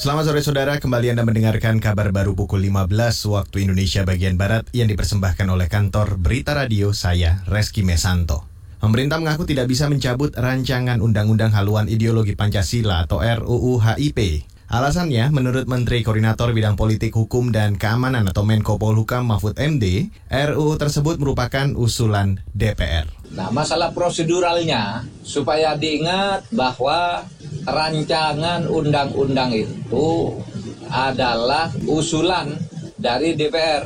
Selamat sore saudara, kembali Anda mendengarkan kabar baru pukul 15 waktu Indonesia bagian Barat yang dipersembahkan oleh kantor Berita Radio saya, Reski Mesanto. Pemerintah mengaku tidak bisa mencabut rancangan Undang-Undang Haluan Ideologi Pancasila atau RUU HIP. Alasannya, menurut Menteri Koordinator Bidang Politik Hukum dan Keamanan atau Menko Polhukam Mahfud MD, RUU tersebut merupakan usulan DPR. Nah, masalah proseduralnya supaya diingat bahwa rancangan undang-undang itu adalah usulan dari DPR.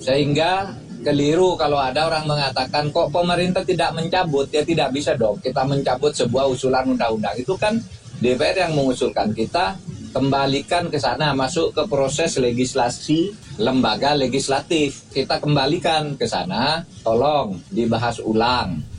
Sehingga keliru kalau ada orang mengatakan kok pemerintah tidak mencabut, ya tidak bisa dong kita mencabut sebuah usulan undang-undang. Itu kan DPR yang mengusulkan kita kembalikan ke sana masuk ke proses legislasi lembaga legislatif. Kita kembalikan ke sana, tolong dibahas ulang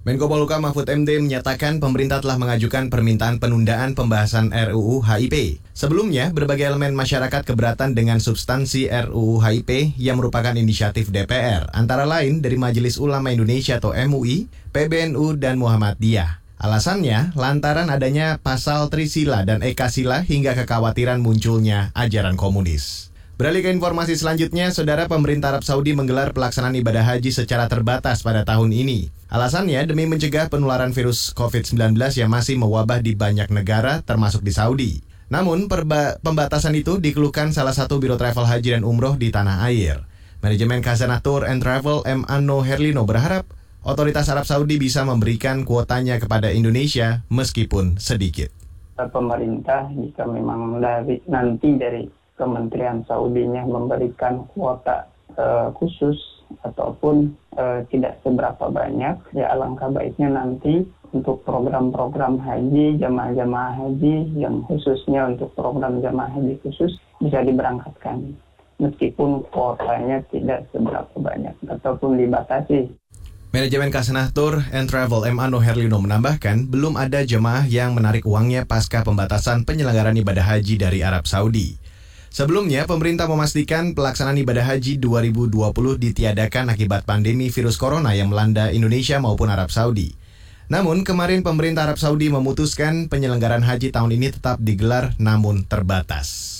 Menko Polhukam Mahfud MD menyatakan pemerintah telah mengajukan permintaan penundaan pembahasan RUU HIP. Sebelumnya, berbagai elemen masyarakat keberatan dengan substansi RUU HIP yang merupakan inisiatif DPR, antara lain dari Majelis Ulama Indonesia atau MUI, PBNU, dan Muhammadiyah. Alasannya, lantaran adanya pasal Trisila dan Ekasila hingga kekhawatiran munculnya ajaran komunis. Beralih ke informasi selanjutnya, saudara pemerintah Arab Saudi menggelar pelaksanaan ibadah haji secara terbatas pada tahun ini. Alasannya demi mencegah penularan virus COVID-19 yang masih mewabah di banyak negara, termasuk di Saudi. Namun, pembatasan itu dikeluhkan salah satu biro travel haji dan umroh di tanah air. Manajemen Khazanah Tour and Travel M. Anno Herlino berharap otoritas Arab Saudi bisa memberikan kuotanya kepada Indonesia meskipun sedikit. Pemerintah jika memang dari nanti dari Kementerian Saudinya memberikan kuota uh, khusus ataupun uh, tidak seberapa banyak, ya alangkah baiknya nanti untuk program-program haji, jamaah-jamaah haji yang khususnya untuk program jamaah haji khusus bisa diberangkatkan. Meskipun kuotanya tidak seberapa banyak ataupun dibatasi. Manajemen Kasanah Tour and Travel M. Ano Herlino menambahkan, belum ada jemaah yang menarik uangnya pasca pembatasan penyelenggaraan ibadah haji dari Arab Saudi. Sebelumnya, pemerintah memastikan pelaksanaan ibadah haji 2020 ditiadakan akibat pandemi virus corona yang melanda Indonesia maupun Arab Saudi. Namun, kemarin pemerintah Arab Saudi memutuskan penyelenggaraan haji tahun ini tetap digelar namun terbatas.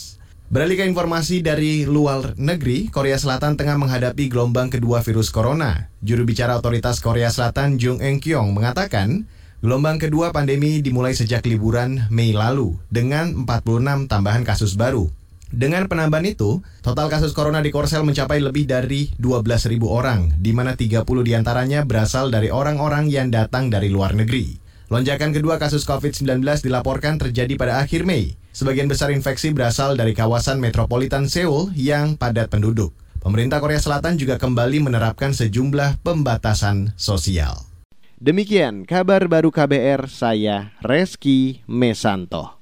Beralih ke informasi dari luar negeri, Korea Selatan tengah menghadapi gelombang kedua virus corona. Juru bicara otoritas Korea Selatan Jung Eng Kyong mengatakan, gelombang kedua pandemi dimulai sejak liburan Mei lalu dengan 46 tambahan kasus baru. Dengan penambahan itu, total kasus corona di Korsel mencapai lebih dari 12.000 orang, di mana 30 di antaranya berasal dari orang-orang yang datang dari luar negeri. Lonjakan kedua kasus COVID-19 dilaporkan terjadi pada akhir Mei. Sebagian besar infeksi berasal dari kawasan metropolitan Seoul yang padat penduduk. Pemerintah Korea Selatan juga kembali menerapkan sejumlah pembatasan sosial. Demikian kabar baru KBR, saya Reski Mesanto.